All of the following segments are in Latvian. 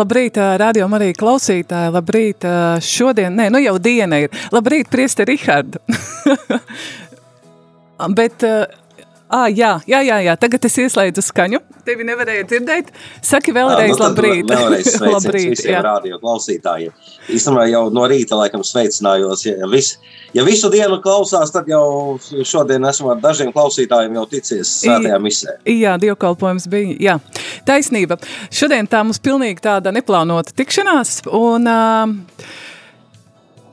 Labrīt, uh, radio arī klausītāji. Labrīt, uh, šodien, nē, nu jau diena ir. Labrīt, priesti Rihardu. Bet, ah, jā, jā, jā, jā, tagad es ieslēdzu skaņu. Tevi nevarēja dzirdēt. Saki vēlreiz, nu, labrīt. Vēlreiz labrīt, visiem jā. radio klausītājiem. Īstenībā jau no rīta laikam sveicinājos. Ja, vis, ja visu dienu klausās, tad jau šodien esmu ar dažiem klausītājiem jau ticies svētajā misē. Jā, dievkalpojums bija. Jā, taisnība. Šodien tā mums pilnīgi tāda neplānota tikšanās. Un, uh,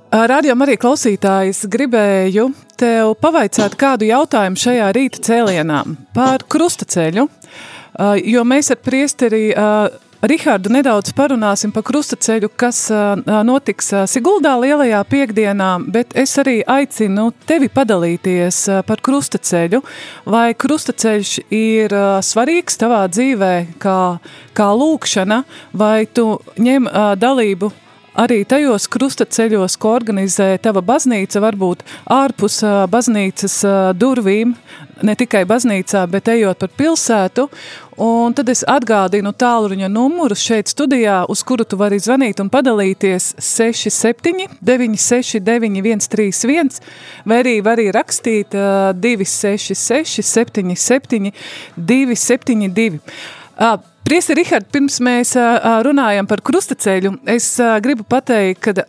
Rādījumam arī klausītājs gribēju tev pavaicāt kādu jautājumu šajā rīta cēlienā par krustaceļu, uh, jo mēs ar priesteri uh, Rihardu nedaudz parunāsim par krustaceļu, kas notiks Siguldā lielajā piekdienā, bet es arī aicinu tevi padalīties par krustaceļu, vai krustaceļš ir svarīgs tavā dzīvē kā, kā lūkšana, vai tu ņem dalību arī tajos krustaceļos, ko organizē tava baznīca, varbūt ārpus baznīcas durvīm, ne tikai baznīcā, bet ejot par pilsētu. Un tad es atgādinu tālruņa numuru šeit studijā, uz kuru tu vari zvanīt un padalīties 67 969 131, vai arī var arī rakstīt uh, 266 77 272. Uh, Priesi, Rihard, pirms mēs uh, runājam par krustaceļu, es uh, gribu pateikt, ka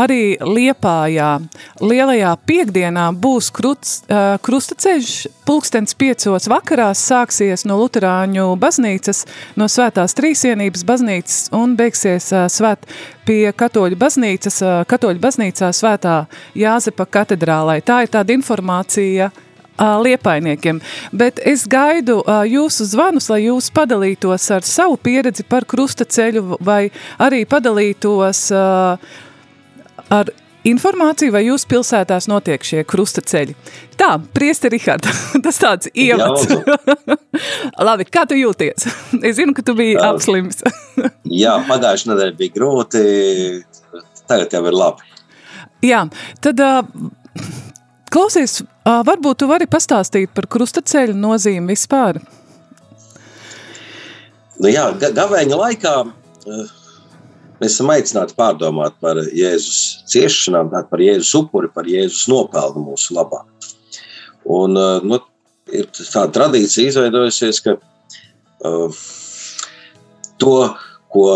arī Liepājā, lielajā piekdienā būs kruts, uh, krustaceļš, pulkstens piecos vakarās sāksies no Luterāņu baznīcas, no svētās trīsienības baznīcas un beigsies uh, svēt pie katoļu baznīcas, uh, katoļu baznīcā svētā Jāzepa katedrālai. Tā ir tāda informācija, liepainiekiem. Bet es gaidu jūsu zvanus, lai jūs padalītos ar savu pieredzi par krustaceļu vai arī padalītos ar informāciju, vai jūsu pilsētās notiek šie krustaceļi. Tā, priesti Rihard, tas tāds ievads. Labi, kā tu jūties? Es zinu, ka tu biji Jā. apslims. Jā, pagājušajā nedēļā bija grūti, tagad jau ir labi. Jā, tad uh, klausies, varbūt tu vari pastāstīt par krustaceļu nozīmi vispār. Nu, jā, ga gavēņa laikā mēs esam aicināti pārdomāt par Jēzus ciešanām, par Jēzus upuri, par Jēzus nopelnu mūsu labā. Un, nu, ir tāda tradīcija izveidojusies, ka uh, to, ko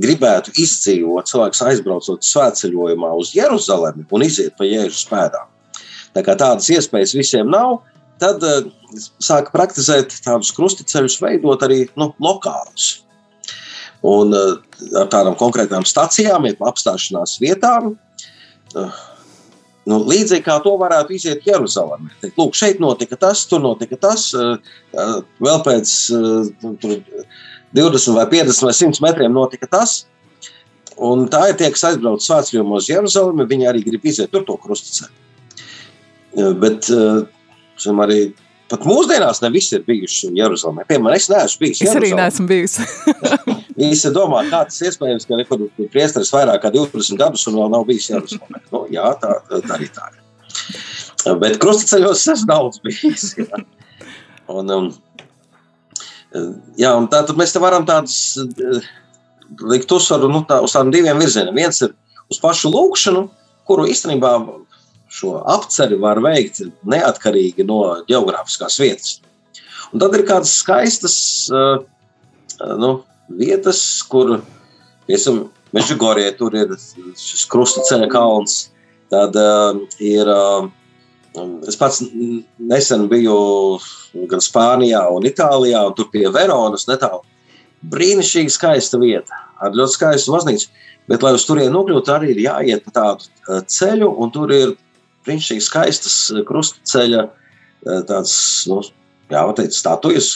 gribētu izdzīvot, cilvēks aizbraucot svētceļojumā uz Jeruzalemi un iziet pa Jēzus pēdām. Tā kā tādas iespējas visiem nav, tad uh, sāka praktizēt tādus krustaceļus, veidot arī nu, lokālus. Un uh, ar tādām konkrētām stacijām, jeb apstāšanās vietām, uh, nu, līdzīgi kā to varētu iziet Jeruzalemē. Lūk, šeit notika tas, tur notika tas, vēl pēc uh, tur 20 vai 50 vai 100 metriem notika tas. Un tā ir tie, kas aizbrauc svētceļojumos uz Jeruzalemi, viņi arī grib iziet tur to krustaceļu. Uh, Bet Zin, arī pat mūsdienās ne visi ir bijuši Jeruzalemē. Piemēram, es neesmu bijis. Es arī neesmu bijusi. Visi domā, kā tas iespējams, ka nekur priesteris vairāk kā 20 gadus un vēl nav bijis Jeruzalemē. Nu, jā, tā, tā arī tā ir. Bet krustaceļos es daudz bijis. Jā. Un, um, jā, un tā tad mēs te varam tādus eh, likt uzsvaru nu, tā, uz tādiem diviem virzieniem. Viens ir uz pašu lūkšanu, kuru īstenībā šo apceri var veikt neatkarīgi no geogrāfiskās vietas. Un tad ir kādas skaistas uh, nu, vietas, kur piemēram Mežģigorē tur ir šis krusta ceļa kalns, tad uh, ir uh, Es pats nesen biju gan Spānijā, gan Itālijā, un tur pie Veronas netālu. Brīnišķīgi skaista vieta, ar ļoti skaistu baznīcu. Bet, lai uz turieni nokļūtu, arī ir jāiet pa tādu eh, ceļu, un tur ir brīnišķīgi skaistas eh, krustaceļa, eh, tāds, nu, jā, teikt, statujas,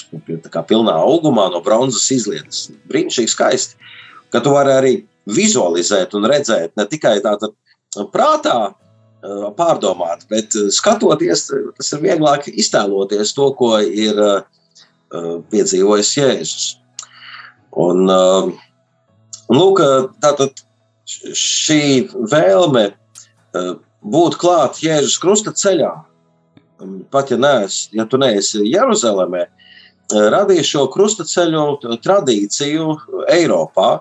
kā pilnā augumā no bronzas izlietas. Brīnišķīgi skaisti, ka tu vari arī vizualizēt un redzēt ne tikai tātad prātā, pārdomāt, bet skatoties, tas ir vieglāk iztēloties to, ko ir piedzīvojis Jēzus. Un, un lūk, tātad šī vēlme būt klāt Jēzus krusta ceļā, pat ja, nees, ja tu neesi Jeruzalemē, radīja šo krusta ceļu tradīciju Eiropā.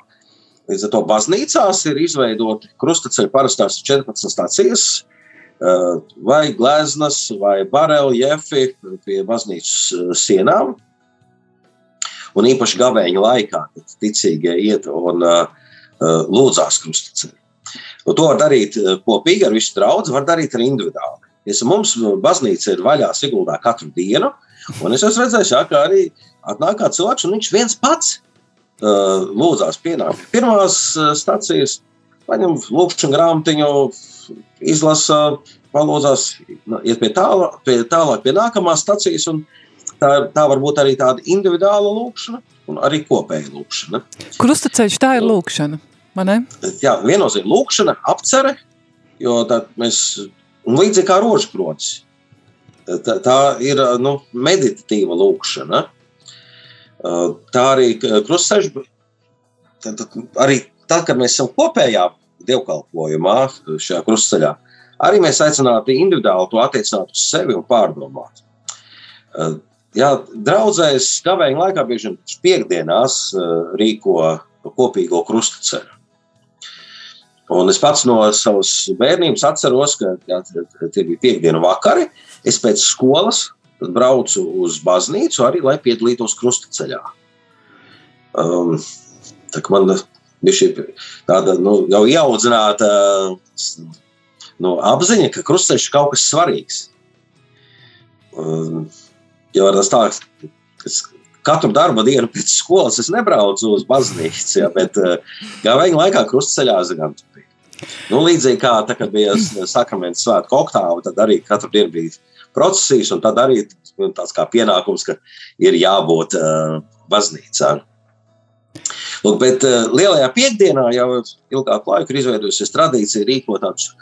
Līdz ar to baznīcās ir izveidoti krustaceļi parastās 14 stācijas, vai gleznas, vai bareljefi pie baznīcas sienām. Un īpaši gavēņa laikā, kad ticīgie iet un uh, lūdzās krustaceļu. Un to var darīt kopīgi ar visu draugu, var darīt arī individuāli. Ja mums baznīca ir vaļā Siguldā katru dienu, un es esmu redzējis, ka arī atnāk kāds cilvēks, un viņš viens pats uh, lūdzās pienākt. Pirmās uh, stacijas paņem lūkšanu grāmatiņu, izlasa, palūdzās, iet pie tālāk, pie, tālāk pie nākamās stacijas, un tā, tā var būt arī tāda individuāla lūkšana, un arī kopēja lūkšana. Krustaceļš tā ir lūkšana. Jā, viennozīmīgi lūkšana, apcere, jo mēs līdzīgi kā rožkronis. Tā, tā ir nu, meditatīva lūkšana. Tā arī krustceļš, arī tad, kad mēs esam kopējā dievkalpojumā, šajā krustceļā, arī mēs aicinātu individuāli to attiecināt uz sevi un pārdomāt. Jā, draudzēs kavēņa laikā bieži vien piekdienās rīko kopīgo krustaceļu. Un es pats no savas bērnības atceros, ka jā, tie bija piekdienu vakari. Es pēc skolas braucu uz baznīcu arī, lai piedalītos krustaceļā. Um, tā man bija tāda nu, jau ieaudzināta nu, apziņa, ka krustaceļš ir kaut kas svarīgs. Um, ja tas tā, es katru darba dienu pēc skolas es nebraucu uz baznīcu, ja, bet uh, gaveņa laikā krustaceļā zinām, Nu, līdzīgi kā tā, bija sakraments svētku oktāva, tad arī katru dienu bija procesijas, un tad arī tāds kā pienākums, ka ir jābūt uh, baznīcā. Lūk, bet uh, lielajā piekdienā jau ilgāku laiku ir izveidojusies tradīcija rīkot tādus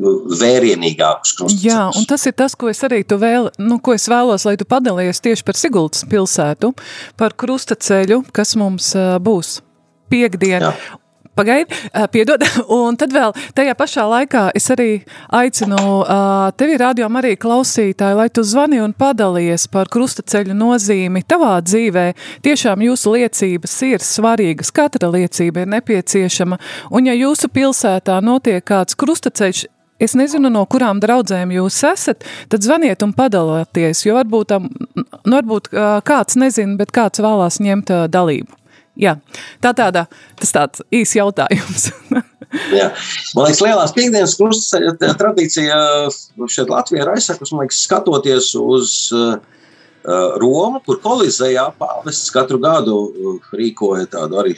vērienīgākus krustaceļus. Jā, un tas ir tas, ko es arī tu vēl, nu, ko es vēlos, lai tu padalies tieši par Sigultas pilsētu, par krustaceļu, kas mums būs piekdien. Jā. Pagaidi, piedod. Un tad vēl tajā pašā laikā es arī aicinu tevi, radio arī klausītāji, lai tu zvani un padalies par krustaceļu nozīmi tavā dzīvē. Tiešām jūsu liecības ir svarīgas, katra liecība ir nepieciešama. Un ja jūsu pilsētā notiek kāds krustaceļš, es nezinu, no kurām draudzēm jūs esat, tad zvaniet un padalieties, jo varbūt, nu, varbūt kāds nezina, bet kāds vēlās ņemt dalību. Jā, tā tāda, tas tāds īs jautājums. Jā. Man liekas, lielās piekdienas krustaceļa tradīcija šeit Latvijā ir aizsakus, man liekas, skatoties uz uh, Romu, kur kolizējā pāvests katru gadu rīkoja tādu arī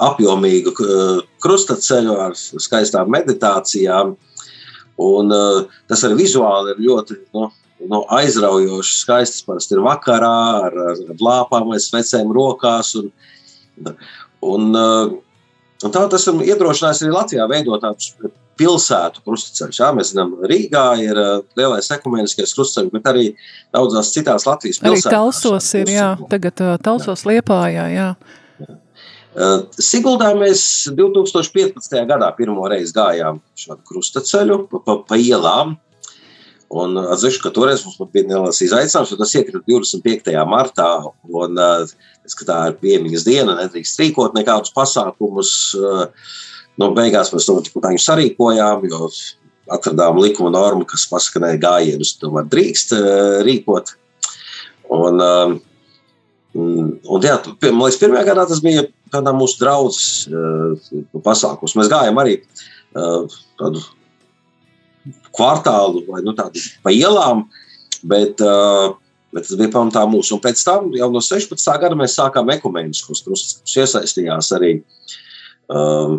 apjomīgu krustaceļu ar skaistām meditācijām. Un, uh, tas arī vizuāli ir ļoti nu, nu, aizraujoši skaists. Parasti ir vakarā ar, ar lāpām vai svecēm rokās. Un, un, uh, un tā tas ir iedrošinājis arī Latvijā veidot tādus pilsētu krustaceļus. Jā, mēs zinām, Rīgā ir lielais ekumeniskais krustaceļš, bet arī daudzās citās Latvijas pilsētās. Arī Talsos ir, jā, tagad Talsos jā. Liepājā, jā. Uh, Siguldā mēs 2015. gadā pirmo reizi gājām šādu krustaceļu pa, pa, pa ielām, Un atzīšu, ka toreiz mums bija neliels izaicinājums, jo tas iekrita 25. martā. Un, es, tā ir piemiņas diena, nedrīkst rīkot nekādus pasākumus. Nu, beigās mēs to tā sarīkojām, jo atradām likuma normu, kas pasaka, ka gājienus tomēr drīkst rīkot. Un, un jā, man liekas, pirmajā gadā tas bija tādā mūsu draudzes pasākums. Mēs gājām arī tādu kvartālu vai nu, tādu pa ielām, bet, uh, bet tas bija pamatā mūsu. Un pēc tam jau no 16. gada mēs sākām ekumēniskos krustus, kas iesaistījās arī uh,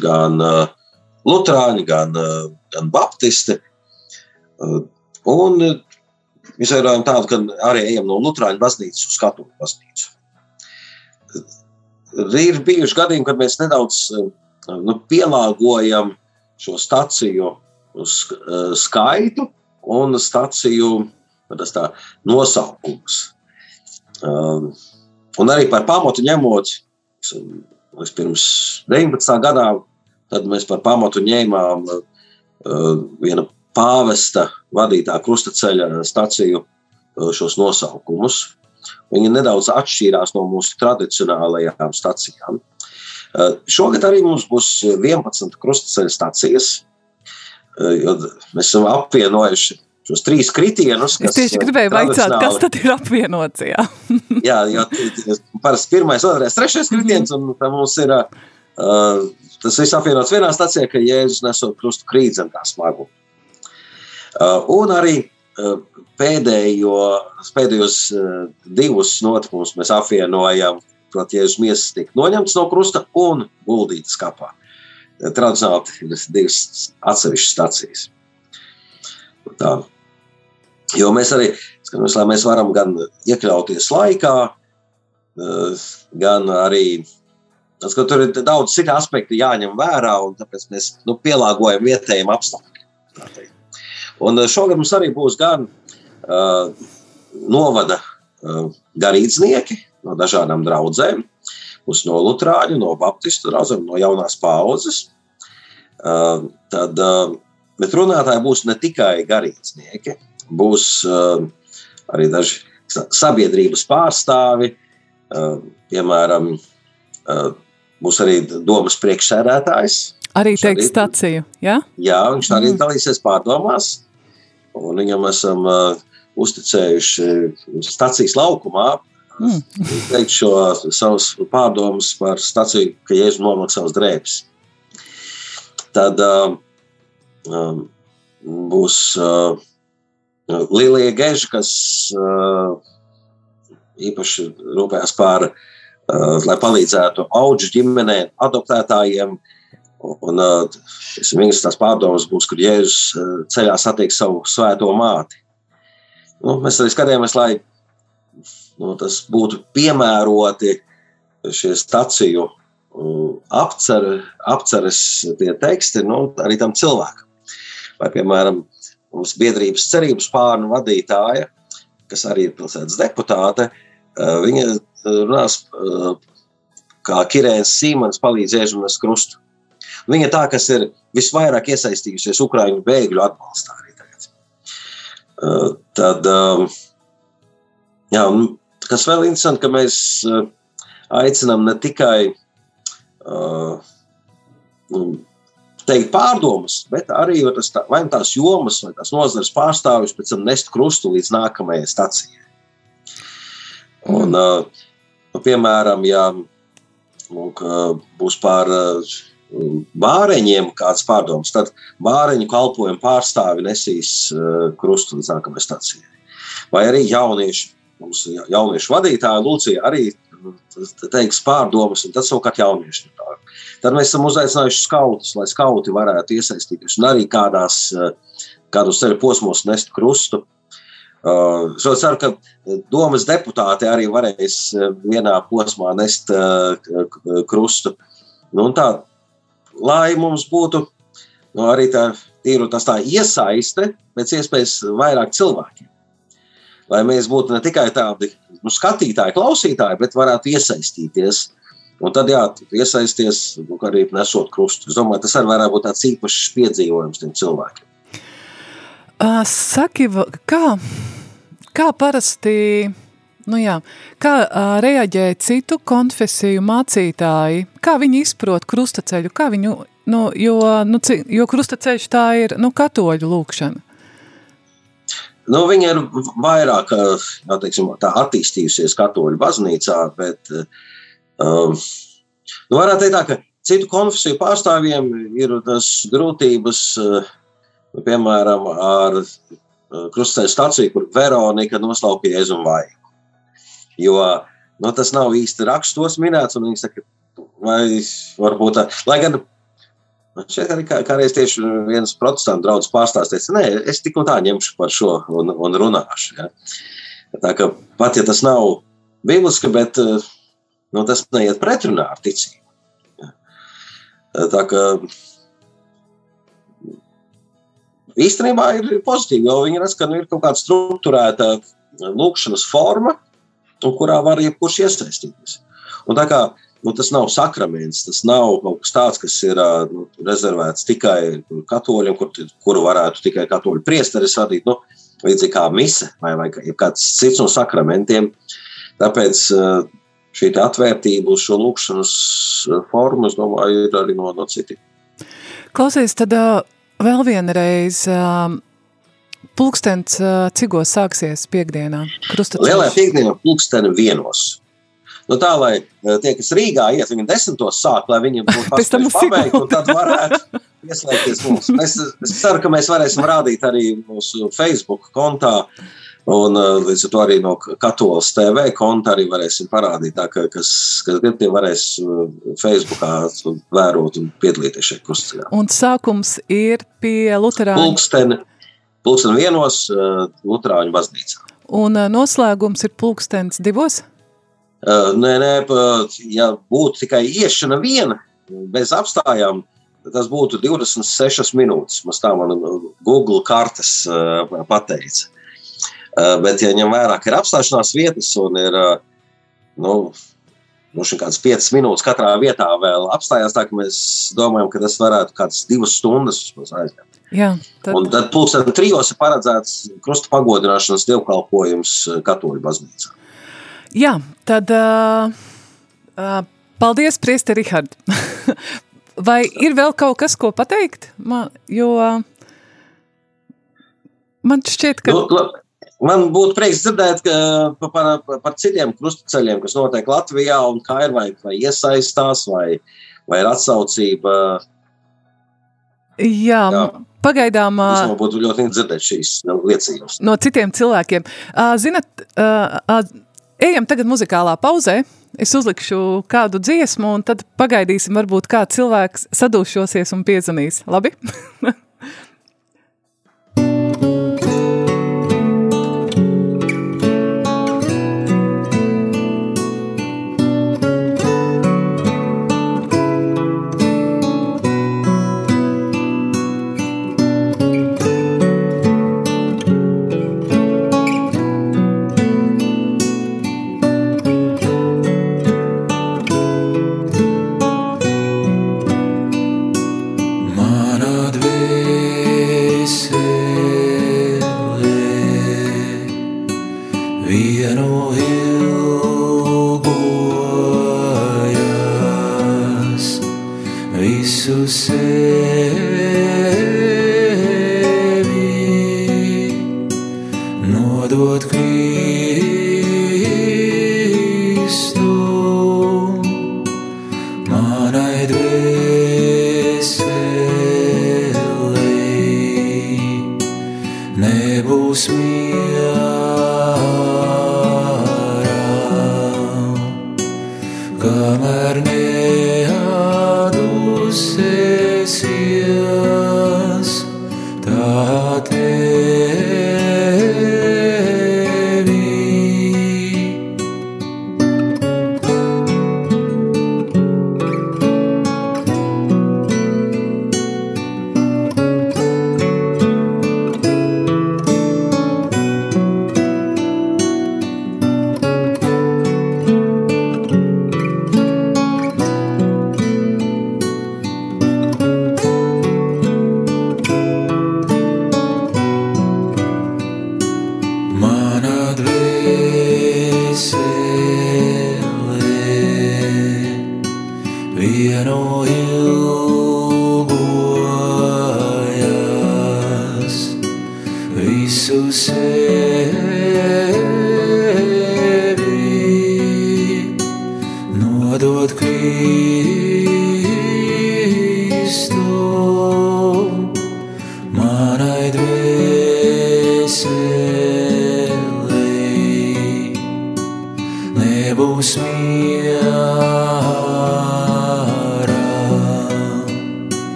gan uh, Lutāņi, gan, uh, gan Baptisti. Uh, un izveidojam tādu, ka arī ejam no Lutāņu baznīcas uz Katoļu baznīcu. Ir bijuši gadījumi, kad mēs nedaudz nu, pielāgojam šo staciju skaitu un staciju tā, nosaukumus. Un arī par pamatu ņemot, pirms 19. gadā, tad mēs par pamatu ņēmām viena pāvesta vadītā krustaceļa staciju šos nosaukumus. Viņi nedaudz atšķīrās no mūsu tradicionālajām stacijām. Šogad arī mums būs 11 krustaceļa stacijas. Mēs esam apvienojuši šos trīs kritienus. Es tieši gribēju vaicāt, kas tad ir apvienots. Jā, jā jo parasti pirmais, otrais, trešais kritiens, un mums ir uh, tas viss apvienots vienā stācijā, ka Jēzus nesot krustu krīt zem tā smagu. Uh, un arī pēdējo, pēdējos uh, divus notikumus mēs apvienojam, proti, Jēzus miesas tika noņemts no krusta un guldītas kapā. Tradicionāli ir divas atsevišķas stacijas. Tā. Jo mēs arī skatāmies, lai mēs varam gan iekļauties laikā, eh, gan arī tas, tur ir daudz citu aspektu jāņem vērā, un tāpēc mēs nu, pielāgojam vietējiem apstākļiem. Un eh, šogad mums arī būs gan uh, novada uh, garīdznieki no dažādām draudzēm, būs no Lutāņu, no Baptistu draugiem, no jaunās paudzes. Uh, tad, uh, bet runātāji būs ne tikai garīdznieki, būs uh, arī daži sabiedrības pārstāvi. Uh, piemēram, uh, būs arī domas priekšsēdētājs. Arī teiks staciju, ja? Jā, viņš arī mm. dalīsies pārdomās. Un viņam esam uh, uzticējuši stacijas laukumā mm. teikt šo savus pārdomus par staciju, ka Jēzus nomak savus drēbes. Tad uh, um, būs uh, Lilija Geža, kas uh, īpaši rūpējas par, uh, lai palīdzētu auģu ģimenēm, adoptētājiem. Un uh, viņas tās pārdomas būs, kur Jēzus ceļā satiks savu svēto māti. Nu, mēs arī skatījāmies, lai nu, tas būtu piemēroti šie staciju apcer, apceres tie teksti nu, arī tam cilvēkam. Vai, piemēram, Mums biedrības cerības pārnu vadītāja, kas arī ir pilsētas deputāte, eh, viņa runās, kā Kirēns Sīmans palīdz iežunas krustu. Viņa tā, kas ir visvairāk iesaistījusies Ukraiņu bēgļu atbalstā arī tagad. Tad, jā, kas vēl interesanti, ka mēs aicinām ne tikai uh, teikt pārdomas, bet arī tas, vai nu tās jomas, vai tās nozares pārstāvis pēc tam nest krustu līdz nākamajai stacijai. Un, uh, piemēram, ja lūk, būs pār bāreņiem kāds pārdoms, tad bāreņu kalpojumu pārstāvi nesīs uh, krustu līdz nākamajai stacijai. Vai arī jaunieši, mums jauniešu vadītāja Lūcija arī teiks pārdomas, un tas savukārt jaunieši. Tad mēs esam uzaicinājuši skautus, lai skauti varētu iesaistīties un arī kādās, kādos ceļu posmos nest krustu. Uh, es ceru, ka domas deputāti arī varēs vienā posmā nest uh, krustu. Nu, tā, lai mums būtu nu, arī tā, tīru, tā iesaiste pēc iespējas vairāk cilvēkiem lai mēs būtu ne tikai tādi nu, skatītāji, klausītāji, bet varētu iesaistīties. Un tad, jā, iesaisties nu, arī nesot krustu. Es domāju, tas arī varētu būt tāds īpašs piedzīvojums tiem cilvēkiem. Saki, kā, kā parasti, nu jā, kā uh, reaģē citu konfesiju mācītāji, kā viņi izprot krustaceļu, kā viņu, nu, jo, nu, jo krustaceļš tā ir, nu, katoļu lūkšana. Nu, viņa ir vairāk jā, teiksim, attīstījusies katoļu baznīcā, bet um, nu, varētu teikt, tā, ka citu konfesiju pārstāvjiem ir tas grūtības piemēram, ar krustceļa stāciju, kur Veronika noslaupīja Jēzu vaigu. Jo nu, tas nav īsti rakstos minēts, un viņi saka, vai varbūt tā, lai gan šeit arī kā, kādreiz tieši viens protestantu draugs pārstāstīs, nē, es tik un tā ņemšu par šo un, un runāšu. Ja. Tā kā pat ja tas nav bibliski, bet nu, tas neiet pretrunā ar ticību. Ja. Tā kā īstenībā ir pozitīvi, jo viņi redz, ka nu, ir kaut kāda struktūrēta lūkšanas forma, kurā var jebkurš iesaistīties. Un tā kā nu, tas nav sakraments, tas nav kaut kas tāds, kas ir nu, rezervēts tikai katoļiem, kur, kuru varētu tikai katoļu priesteris vadīt, nu, līdzīgi kā mise vai, vai kāds cits no sakramentiem. Tāpēc šī atvērtība uz šo lūkšanas formu, es domāju, ir arī no, no citiem. Klausies, tad Vēl vienreiz, pulkstens cigos sāksies piekdienā? Lielajā piekdienā pulksteni vienos. Nu, tā, lai tie, kas Rīgā iet, viņi desmitos sāk, lai viņi būtu pabeigti, un tad varētu ieslēgties mums. Es, es ceru, ka mēs varēsim rādīt arī mūsu Facebook kontā Un līdz ar to arī no Katoļas TV konta arī varēsim parādīt, tā, ka, kas, kas grib, tie varēs Facebookā vērot un piedalīties šajā krustceļā. Un sākums ir pie Luterāņu? Pulksteni, pulksteni vienos uh, Luterāņu baznīcā. Un noslēgums ir pulkstens divos? Nē, nē, ja būtu tikai iešana viena, bez apstājām, tas būtu 26 minūtes. Mums tā man Google kartes pateica. Eh, bet, ja ņem vērā, ka ir apstāšanās vietas un ir eh, nu, nu, kādas piecas minūtes katrā vietā vēl apstājās, tā mēs domājam, ka tas varētu kādas divas stundas aizņemt. Jā, tad... Un tad pulksten trijos ir paredzēts krusta pagodināšanas dievkalpojums eh, katoļu baznīcā. Jā, tad uh, uh, paldies, priesti Rihard. Vai ir vēl kaut kas, ko pateikt? Man, jo uh, man šķiet, ka... Nu, Man būtu prieks dzirdēt par, par, par citiem krustaceļiem, kas notiek Latvijā, un kā ir vai, vai iesaistās, vai, vai ir atsaucība. Jā, Jā. pagaidām. Man būtu ļoti dzirdēt šīs liecības. No citiem cilvēkiem. Zinat, ejam tagad muzikālā pauzē. Es uzlikšu kādu dziesmu, un tad pagaidīsim, varbūt kāds cilvēks sadūšosies un piezvanīs. Labi?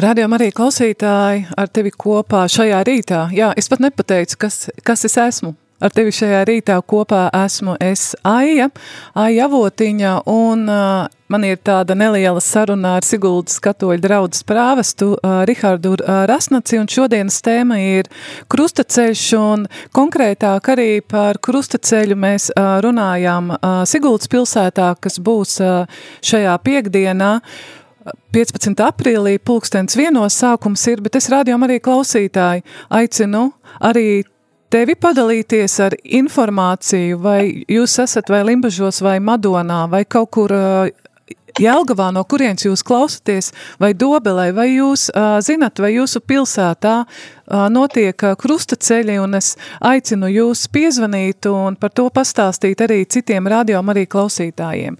Radījumā arī klausītāji ar tevi kopā šajā rītā. Jā, es pat nepateicu, kas, kas es esmu. Ar tevi šajā rītā kopā esmu es Aija, Aija Avotiņa, un uh, man ir tāda neliela saruna ar Siguldas katoļu draudzes prāvestu uh, Rihardu uh, Rasnaci, un šodienas tēma ir krustaceļš, un konkrētāk arī par krustaceļu mēs uh, runājām uh, Siguldas pilsētā, kas būs uh, šajā piekdienā, 15. aprīlī pulkstens vienos sākums ir, bet es rādījām arī klausītāji, aicinu arī tevi padalīties ar informāciju, vai jūs esat vai Limbažos vai Madonā vai kaut kur uh, Jelgavā, no kurienes jūs klausaties, vai Dobelē, vai jūs uh, zinat, vai jūsu pilsētā uh, notiek uh, krustaceļi, un es aicinu jūs piezvanīt un par to pastāstīt arī citiem radiom arī klausītājiem.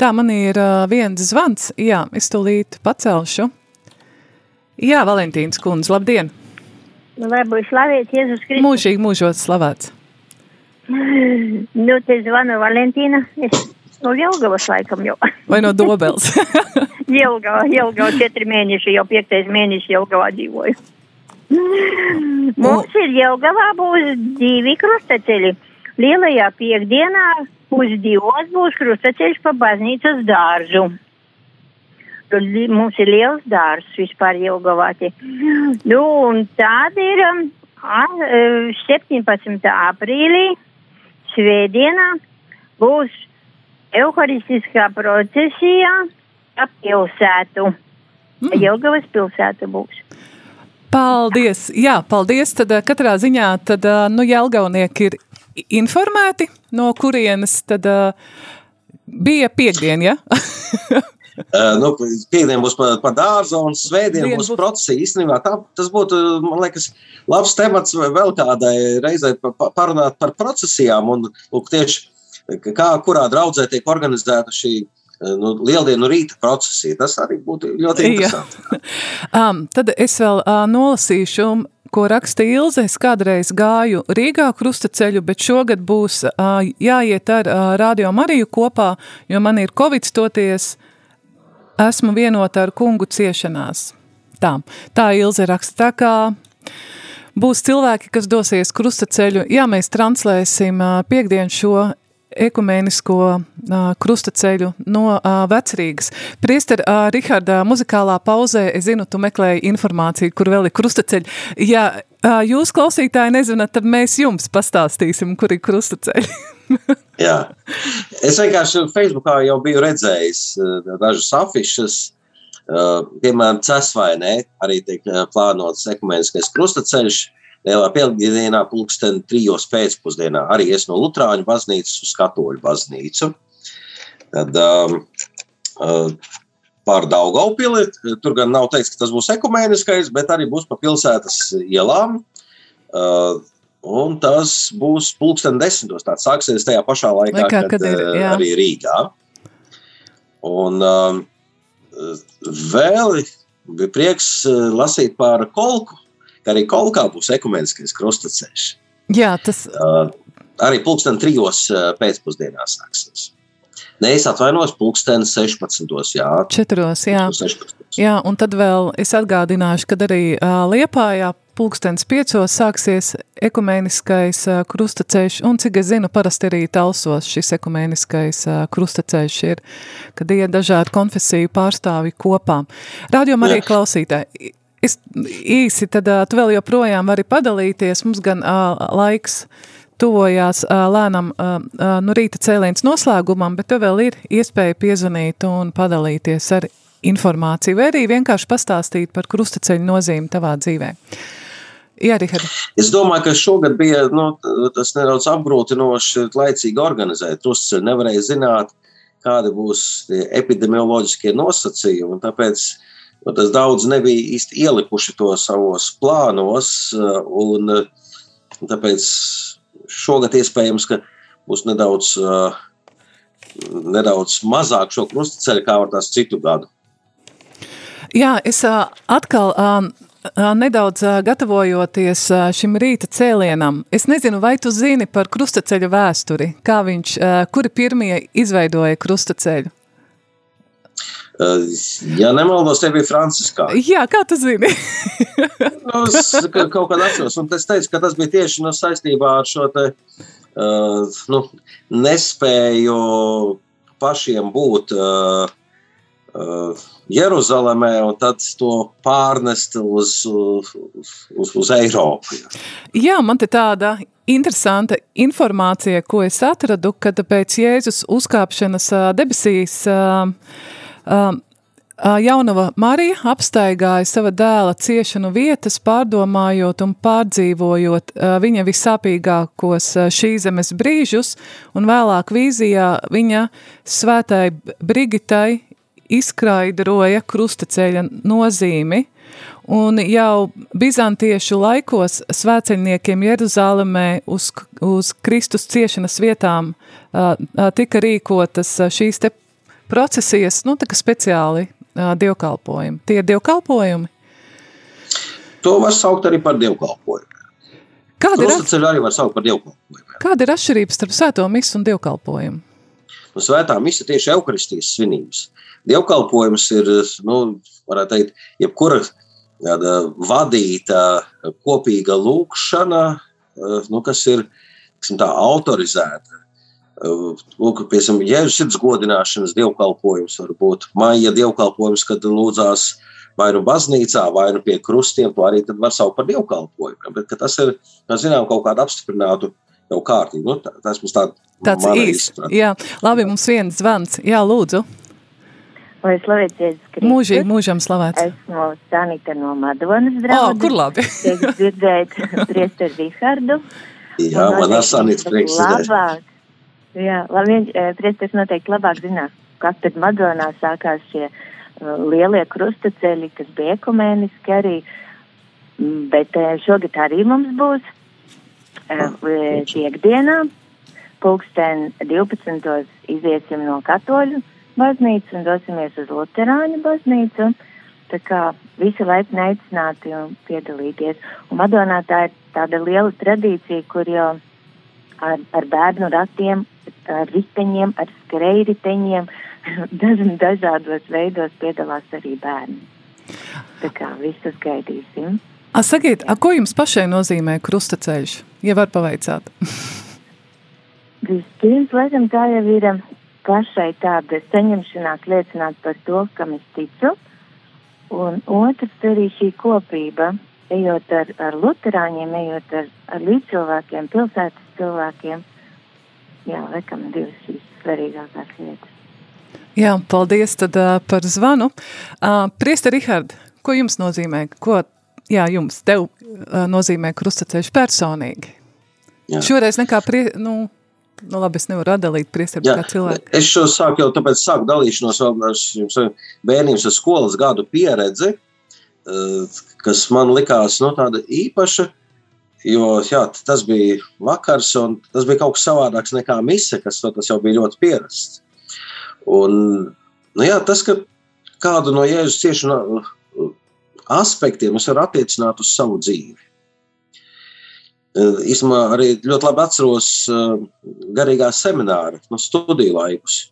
Tā man ir uh, viens zvans, jā, es tūlīt pacelšu. Jā, Valentīns kundze, labdien! Lai būtu slavēts Jēzus Kristus. Mūžīgi mūžot slavēts. Nu, te zvanu Valentīna. Es no Jelgavas laikam jau. Vai no Dobels? Jelgava, Jelgava četri mēneši, jau piektais mēnesis Jelgavā dzīvoju. Mums ir Jelgavā būs divi krustaceļi. Lielajā piekdienā pusdivos būs krustaceļš pa baznīcas dārzu. Mums ir liels dārzs vispār Jelgavā. te. Nu, un tāda ir um, a- e, 17. aprīlī, svētdienā, būs Euharistiskā procesijā ap pilsētu. Mm. Jelgavas pilsēta būs. Paldies! Jā, paldies! Tad eh, katrā ziņā tad, eh, nu, Jelgavnieki ir informēti, no kurienes tad eh, bija piekdiena, ja? Uh, nu, Piektdien būs par pa dārzu, un svētdien Dien būs būs- procesija. Īstenībā tā, tas būtu, man liekas, labs temats vēl kādai reizei pa- pa- parunāt par procesijām. Un, lūk, tieši kā, kurā draudzē tiek organizēta šī uh, nu, lieldienu rīta procesija. Tas arī būtu ļoti interesanti. Um, tad es vēl uh, nolasīšu, ko raksta Ilze. Es kādreiz gāju Rīgā krustaceļu, bet šogad būs uh, jāiet ar uh, Radio Mariju kopā, jo man ir Covid toties, esmu vienota ar kungu ciešanās. Tā, tā Ilze raksta. Tā kā būs cilvēki, kas dosies krustaceļu, jā, mēs translēsim piekdienu šo ekumēnisko uh, krustaceļu no uh, vecrīgas. Priester uh, Rihardā muzikālā pauzē, es zinu, tu meklēji informāciju, kur vēl ir krustaceļi. Ja uh, jūs klausītāji nezināt, tad mēs jums pastāstīsim, kur ir krustaceļi. Jā. Es vienkārši Facebookā jau biju redzējis uh, dažas afišas. Uh, piemēram, Cēsvainē arī tiek uh, plānots ekumeniskais krustaceļš. Lielā piekdienā, pulksten trijos pēcpusdienā, arī es no Lutāņu baznīcas uz Katoļu baznīcu. Tad um, uh, pār Daugaupili, tur gan nav teikts, ka tas būs ekumeniskais, bet arī būs pa pilsētas ielām. Uh, Un tas būs pulksten desmitos. Tā sāksies tajā pašā laikā, Laikā, kad, kad ir, eh, jā. arī Rīgā. Un um, vēl bija prieks eh, lasīt par kolku, ka arī kolkā būs ekumeniskais krustaceļš. jā, tas Uh, arī pulksten trijos eh, pēcpusdienā sāksies. Nē, es atvainojos, pulksten 16. Jā, četros, jā. 16. Jā, un tad vēl es atgādināšu, kad arī uh, Liepājā pulkstens piecos sāksies ekumēniskais uh, krustaceļš, un cik es zinu, parasti arī talsos šis ekumēniskais uh, krustaceļš ir, kad iet dažādi konfesiju pārstāvi kopā. Rādījumā arī Jā. klausītāji. Es īsi, tad uh, tu vēl joprojām vari padalīties, mums gan uh, laiks tuvojās uh, lēnam uh, uh, nu rīta cēliens noslēgumam, bet tev vēl ir iespēja piezvanīt un padalīties ar informāciju, vai arī vienkārši pastāstīt par krustaceļu nozīmi tavā dzīvē. Jā, Rihard. Es domāju, ka šogad bija nu, tas nedaudz apgrūtinoši laicīgi organizēt. Tur nevarēja zināt, kādi būs epidemioloģiskie nosacījumi. un Tāpēc nu, tas daudz nebija īsti ielikuši to savos plānos. Un, Tāpēc šogad iespējams, ka būs nedaudz, nedaudz mazāk šo krustaceļu kā var tās citu gadu. Jā, es atkal nedaudz gatavojoties šim rīta cēlienam. Es nezinu, vai tu zini par krustaceļu vēsturi, kā viņš, kuri pirmie izveidoja krustaceļu? Ja nemaldos, te bija Franciskā. Jā, kā tu zini? nu, es kaut kādā atceros, un es teicu, ka tas bija tieši no saistībā ar šo te, uh, nu, nespēju pašiem būt uh, uh, Jeruzalemē un tad to pārnest uz, uz, uz Eiropu. Jā, man te tāda interesanta informācija, ko es atradu, kad pēc Jēzus uzkāpšanas debesīs uh, Um, Jaunava Marija apstaigāja sava dēla ciešanu vietas, pārdomājot un pārdzīvojot viņa visāpīgākos šīs zemes brīžus, un vēlāk vīzijā viņa svētai Brigitai izskaidroja krustaceļa nozīmi, un jau bizantiešu laikos svēceļniekiem Jeruzālemē uz, uz Kristus ciešanas vietām tika rīkotas šīs te procesijas, nu, tā kā speciāli uh, dievkalpojumi. Tie ir dievkalpojumi? To var saukt arī par dievkalpojumu. Kāda ir, at... arī var saukt par dievkalpojumu. Kāda ir atšķirība starp svēto misu un dievkalpojumu? Nu, svētā misa tieši eukaristijas svinības. Dievkalpojums ir, nu, varētu teikt, jebkura tāda vadīta kopīga lūkšana, nu, kas ir, tā, autorizēta Lūk, piemēram, jēzus sirds godināšanas dievkalpojums, varbūt maija dievkalpojums, kad lūdzās vai nu baznīcā, vai nu pie krustiem, to arī var saukt par dievkalpojumu. Bet tas ir, zinām, kaut kāda apstiprināta jau kārtība. Nu, tā, tas mums tā, tāds īsts. Jā, labi, mums viens zvans. Jā, lūdzu. Lai slavēts Jēzus Kristus. Mūžīgi, mūžam slavēts. Esmu Sanita no Madonas draudzes. O, kur labi? Tiek dzirdēt priesteri Rihardu. Jā, man Sanits prieks labāk, Jā, viņš priesteris noteikti labāk zinās, kas tad Madonā sākās šie uh, lielie krustaceļi, kas bija ekumēniski arī, bet uh, šogad arī mums būs uh, piekdienā, pulksten 12. iziesim no katoļu baznīcas un dosimies uz luterāņu baznīcu. Tā kā visi laipni aicināti un piedalīties. Un Madonā tā ir tāda liela tradīcija, kur jau ar, ar bērnu ratiem ar riteņiem, ar skrejriteņiem, dažādos veidos piedalās arī bērni. Tā kā visus gaidīsim. A, sakiet, a, ko jums pašai nozīmē krustaceļš, ja var pavaicāt? Vispirms, laikam, tā jau ir pašai tāda saņemšanās liecināt par to, kam es ticu, un otrs arī šī kopība, ejot ar, ar luterāņiem, ejot ar, ar līdzcilvēkiem, pilsētas cilvēkiem, jā, laikam divas svarīgākās lietas. Jā, paldies tad uh, par zvanu. Uh, Priesta Rihard, ko jums nozīmē, ko, jā, jums, tev uh, nozīmē krustaceļš personīgi? Jā. Šoreiz nekā, prie, nu, Nu, labi, es nevaru atdalīt priesteru kā cilvēku. Es šo sāku jau tāpēc sāku dalīšanos vēl bērnības ar skolas gadu pieredzi, kas man likās nu, tāda īpaša, Jo jā, tas bija vakars, un tas bija kaut kas savādāks nekā mise, kas tas jau bija ļoti pierasts. Un, nu jā, tas, ka kādu no Jēzus ciešanu uh, aspektiem es varu attiecināt uz savu dzīvi. Uh, īsumā arī ļoti labi atceros uh, garīgā semināra no studiju laikus.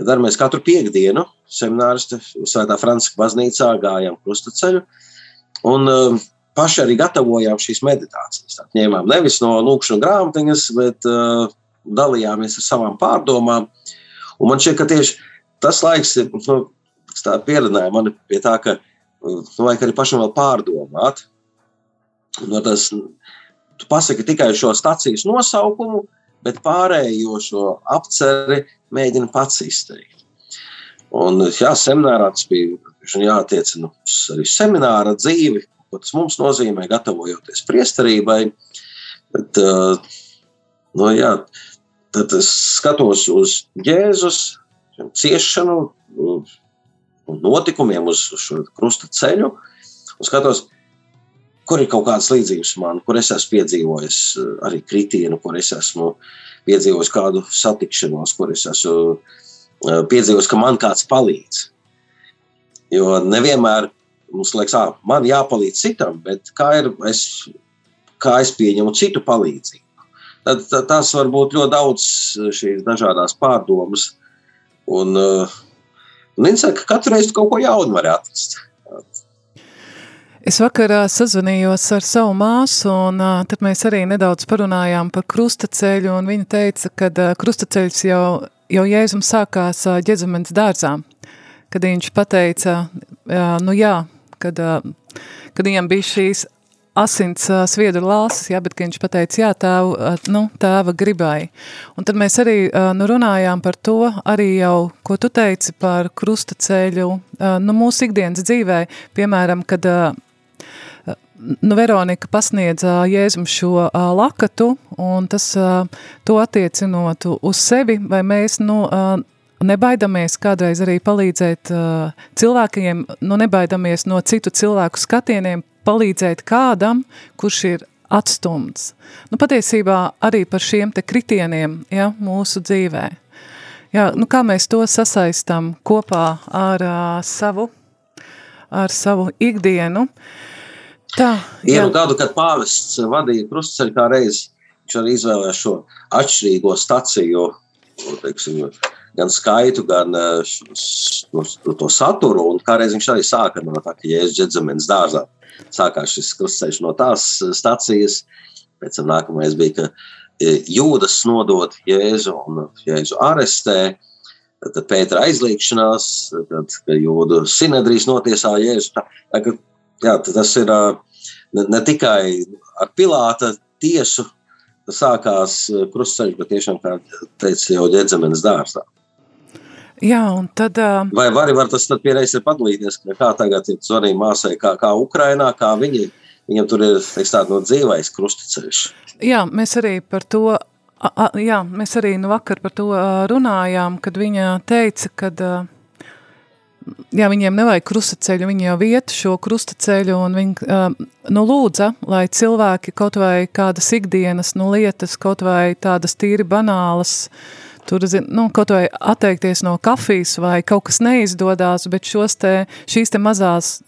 Tad mēs katru piekdienu semināristi Svētā Franciska baznīcā gājām krustaceļu. Un uh, paši arī gatavojām šīs meditācijas. Tā, ņēmām nevis no lūkšanas grāmatiņas, bet uh, dalījāmies ar savām pārdomām. Un man šķiet, ka tieši tas laiks nu, pieredzināja mani pie tā, ka nu, vajag arī pašam vēl pārdomāt. No tas, tu pasaki tikai šo stacijas nosaukumu, bet pārējo šo apceri mēģina pats izteikt. Un, jā, seminārā tas bija jātiecina uz arī semināra dzīvi, ko tas mums nozīmē, gatavojoties priesterībai. Bet, uh, nu, jā, tad es skatos uz Jēzus ciešanu, notikumiem uz šo krusta ceļu un skatos, kur ir kaut kādas līdzības man, kur es esmu piedzīvojis uh, arī kritienu, kur es esmu piedzīvojis kādu satikšanos, kur es esmu uh, piedzīvojis, ka man kāds palīdz. Jo nevienmēr mums liekas, ah, man jāpalīdz citam, bet kā, ir, es, kā es pieņemu citu palīdzību? Tad, tad tas var būt ļoti daudz šīs dažādas pārdomas. Un, uh, un viņš saka, ka katru reizi kaut ko jaunu var atrast. Es vakarā sazvanījos ar savu māsu, un uh, tad mēs arī nedaudz parunājām par krustaceļu, un viņa teica, ka uh, krustaceļš jau, jau Jēzum sākās uh, ģezumens dārzā, kad viņš pateica, uh, nu jā, kad, uh, kad viņam bija šīs asins uh, sviedru lāsas, jā, bet viņš pateica, jā, tēvu, uh, nu, tēva gribai. Un tad mēs arī uh, nu, runājām par to, arī jau, ko tu teici par krustaceļu, uh, nu, mūsu ikdienas dzīvē, piemēram, kad uh, nu, Veronika pasniedza Jēzum šo uh, lakatu, un tas uh, to attiecinot uz sevi, vai mēs, nu, uh, nebaidamies kādreiz arī palīdzēt uh, cilvēkiem, nu, nebaidamies no citu cilvēku skatieniem, palīdzēt kādam, kurš ir atstumts. Nu, patiesībā arī par šiem te kritieniem, ja, mūsu dzīvē. Jā, nu, kā mēs to sasaistam kopā ar uh, savu, ar savu ikdienu, Tā, Vienu gadu, kad pāvests vadīja krustceļu, kā reiz viņš arī izvēlējās šo atšķirīgo staciju, teiksim, gan skaitu, gan no, to saturu. Un kādreiz viņš arī sāka no tā, ka Jēzus Džedzamens dārzā sākās šis krustceļš no tās stacijas. Pēc tam nākamais bija, ka jūdas nodot Jēzu un Jēzu arestē. Tad Pētera aizliekšanās, tad, jūdu sinedrijas notiesā Jēzu. Tā, tā, jā, tas ir ne, ne tikai ar Pilāta tiesu sākās krustceļš, bet tiešām, kā teica jau ģedzemenes dārzā. Jā, un tad... Uh... Vai vari var tas pierreiz ir padalīties, kā tagad ir zvanīja māsai, kā, kā Ukrainā, kā viņi, viņam tur ir, teiks tā, no dzīvais krustaceļš. Jā, mēs arī par to, a, jā, mēs arī nu vakar par to runājām, kad viņa teica. Uh, jā, viņiem nevajag krustaceļu, viņi jau vieta šo krustaceļu, un viņi uh, nu, lūdza, lai cilvēki kaut vai kādas ikdienas nu, lietas, kaut vai tādas tīri banālas, tur, nu, kaut vai atteikties no kafijas vai kaut kas neizdodas, bet šos te, šīs te mazās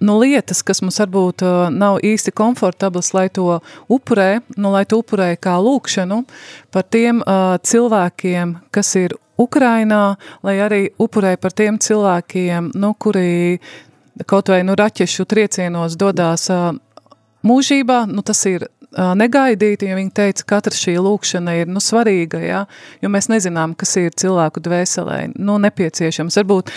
nu, lietas, kas mums varbūt uh, nav īsti komfortablas, lai to upurē, nu, lai to upurē kā lūkšanu par tiem uh, cilvēkiem, kas ir Ukrainā, lai arī upurē par tiem cilvēkiem, nu, kuri kaut vai nu, raķešu triecienos dodās uh, mūžībā, nu, tas ir negaidīti, ja viņi teica, katra šī lūkšana ir nu, svarīga, ja? jo mēs nezinām, kas ir cilvēku dvēselē, nu, nepieciešams. Varbūt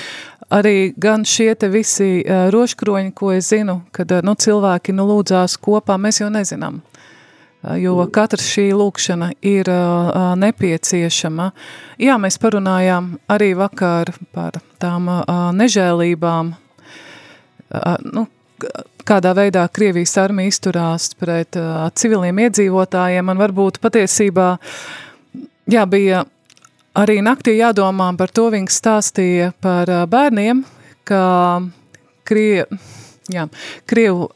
arī gan šie te visi uh, roškroņi, ko es zinu, kad uh, nu, cilvēki nu, lūdzās kopā, mēs jau nezinām jo katra šī lūkšana ir uh, nepieciešama. Jā, mēs parunājām arī vakar par tām uh, nežēlībām, uh, nu, kādā veidā Krievijas armija izturās pret uh, civiliem iedzīvotājiem, un varbūt patiesībā, jā, bija arī naktī jādomā par to, viņi stāstīja par uh, bērniem, ka Krie, jā, Krievu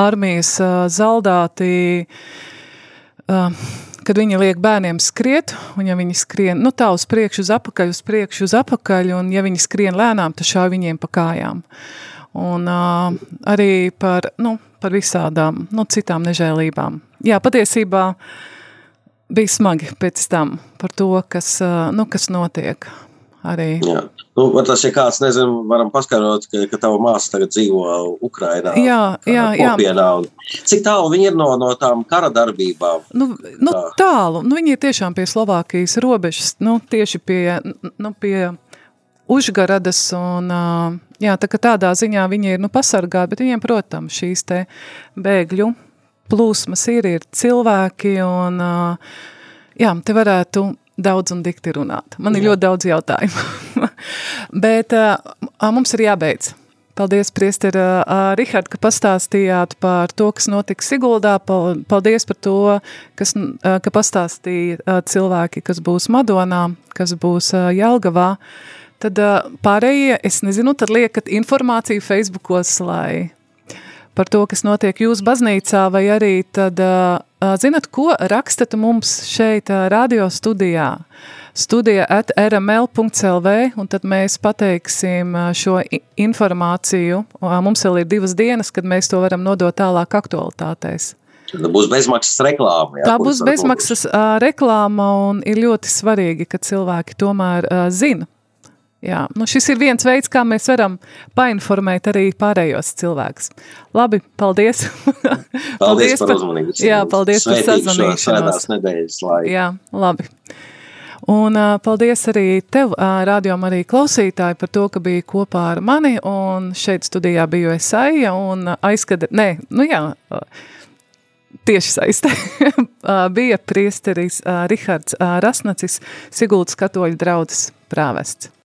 armijas uh, zaldāti uh, uh, kad viņi liek bērniem skriet, un ja viņi skrien, nu tā uz priekšu, uz apakaļ, uz priekšu, uz apakaļ, un ja viņi skrien lēnām, tad šāv viņiem pa kājām. Un uh, arī par, nu, par visādām, nu, citām nežēlībām. Jā, patiesībā bija smagi pēc tam par to, kas, uh, nu, kas notiek arī. Jā. Nu, tas ir kāds, nezinu, varam paskaidrot, ka, ka tava māsa tagad dzīvo Ukrainā. Jā, jā, kopienā, jā. Cik tālu viņi ir no, no tām kara darbībām? Nu, nu tā. tālu. Nu, viņi ir tiešām pie Slovākijas robežas, nu, tieši pie, nu, pie Užgaradas un, jā, tā ka tādā ziņā viņi ir, nu, pasargāti, bet viņiem, protams, šīs te bēgļu plūsmas ir, ir cilvēki un, jā, te varētu daudz un dikti runāt. Man ir Jā. ļoti daudz jautājumu. Bet uh, mums ir jābeidz. Paldies, priester Rihard, ka pastāstījāt par to, kas notika Siguldā. Paldies par to, kas, ka pastāstīja cilvēki, kas būs Madonā, kas būs Jelgavā. Tad pārējie, es nezinu, tad liekat informāciju Facebookos, lai par to, kas notiek jūsu baznīcā, vai arī tad, zinat, ko rakstat mums šeit radio studijā? Studija at rml.lv, un tad mēs pateiksim šo informāciju. Mums vēl ir divas dienas, kad mēs to varam nodot tālāk aktualitātēs. Tā būs bezmaksas reklāma. Jā, Tā būs bezmaksas uh, reklāma un ir ļoti svarīgi, ka cilvēki tomēr uh, zina. Jā, nu šis ir viens veids, kā mēs varam painformēt arī pārējos cilvēkus. Labi, paldies. paldies, paldies par, uzmanību. Jā, paldies par sazvanīšanos. Nedēļas laiku. Jā, labi. Un uh, paldies arī tev, uh, rādījum arī klausītāji, par to, ka bija kopā ar mani, un šeit studijā biju es Aija, un aizkad, nē, nu jā, tieši saistē, bija priesteris Rihards Rasnacis, Sigultas katoļu draudzes prāvests.